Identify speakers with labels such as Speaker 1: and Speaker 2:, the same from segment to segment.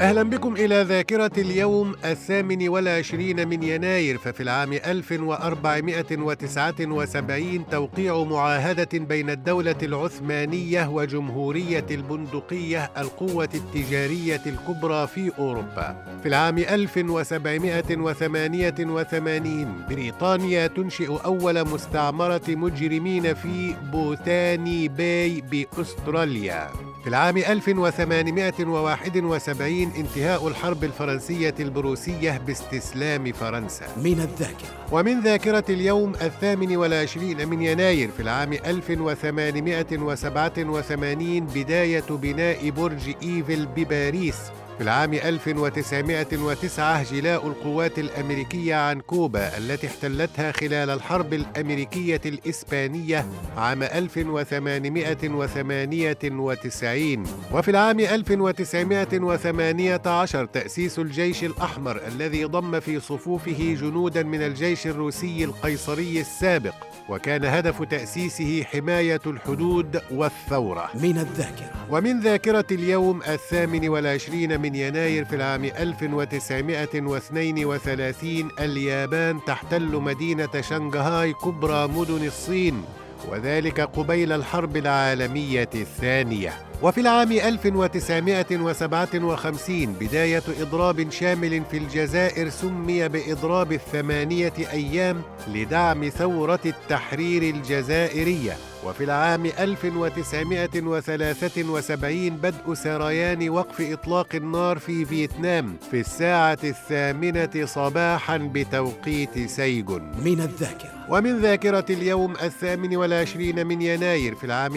Speaker 1: أهلا بكم إلى ذاكرة اليوم الثامن والعشرين من يناير ففي العام 1479 توقيع معاهدة بين الدولة العثمانية وجمهورية البندقية القوة التجارية الكبرى في أوروبا. في العام 1788 بريطانيا تنشئ أول مستعمرة مجرمين في بوتاني باي بأستراليا. في العام 1871 انتهاء الحرب الفرنسية البروسية باستسلام فرنسا.
Speaker 2: من الذاكرة.
Speaker 1: ومن ذاكرة اليوم الثامن والعشرين من يناير في العام 1887 بداية بناء برج إيفل بباريس في العام 1909 جلاء القوات الأمريكية عن كوبا التي احتلتها خلال الحرب الأمريكية الإسبانية عام 1898 وفي العام 1918 تأسيس الجيش الأحمر الذي ضم في صفوفه جنودا من الجيش الروسي القيصري السابق وكان هدف تأسيسه حماية الحدود والثورة.
Speaker 2: من الذاكرة.
Speaker 1: ومن ذاكرة اليوم الثامن والعشرين من يناير في العام 1932 اليابان تحتل مدينة شنغهاي كبرى مدن الصين وذلك قبيل الحرب العالمية الثانية. وفي العام 1957 بداية إضراب شامل في الجزائر سمي بإضراب الثمانية أيام لدعم ثورة التحرير الجزائرية. وفي العام 1973 بدء سريان وقف إطلاق النار في فيتنام في الساعة الثامنة صباحا بتوقيت سيجون
Speaker 2: من الذاكرة.
Speaker 1: ومن ذاكرة اليوم الثامن والعشرين من يناير في العام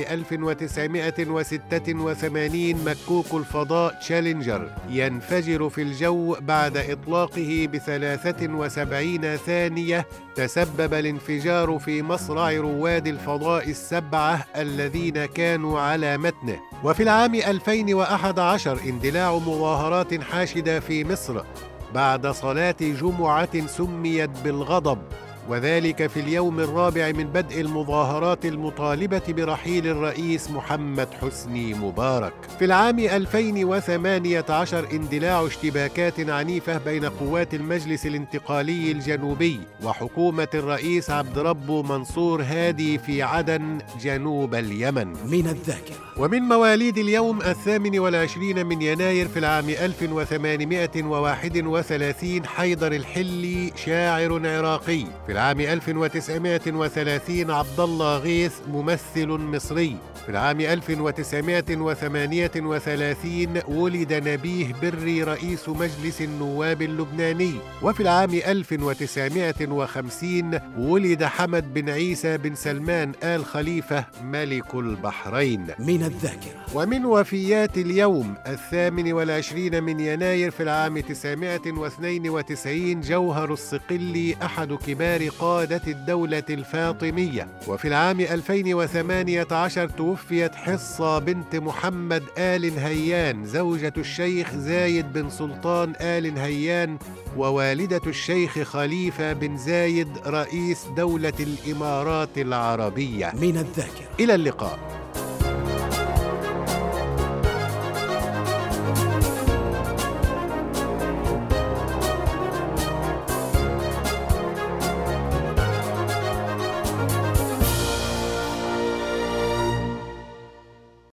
Speaker 1: 1986 مكوك الفضاء تشالنجر ينفجر في الجو بعد إطلاقه بثلاثة وسبعين ثانية تسبب الانفجار في مصرع رواد الفضاء السبعة الذين كانوا على متنه. وفي العام 2011 اندلاع مظاهرات حاشدة في مصر بعد صلاة جمعة سميت بالغضب. وذلك في اليوم الرابع من بدء المظاهرات المطالبة برحيل الرئيس محمد حسني مبارك. في العام 2018 اندلاع اشتباكات عنيفة بين قوات المجلس الانتقالي الجنوبي وحكومة الرئيس عبد ربه منصور هادي في عدن جنوب اليمن.
Speaker 2: من الذاكرة
Speaker 1: ومن مواليد اليوم الثامن والعشرين من يناير في العام 1831 حيدر الحلي شاعر عراقي في العام 1930 عبد الله غيث ممثل مصري. في العام 1938 ولد نبيه بري رئيس مجلس النواب اللبناني. وفي العام 1950 ولد حمد بن عيسى بن سلمان آل خليفة ملك البحرين.
Speaker 2: من الذاكرة.
Speaker 1: ومن وفيات اليوم الثامن والعشرين من يناير في العام 992 جوهر الصقلي أحد كبار قادة الدولة الفاطمية. وفي العام 2018 توفيت حصة بنت محمد آل هيان زوجة الشيخ زايد بن سلطان آل هيان ووالدة الشيخ خليفة بن زايد رئيس دولة الإمارات العربية.
Speaker 2: من الذاكرة.
Speaker 1: إلى اللقاء.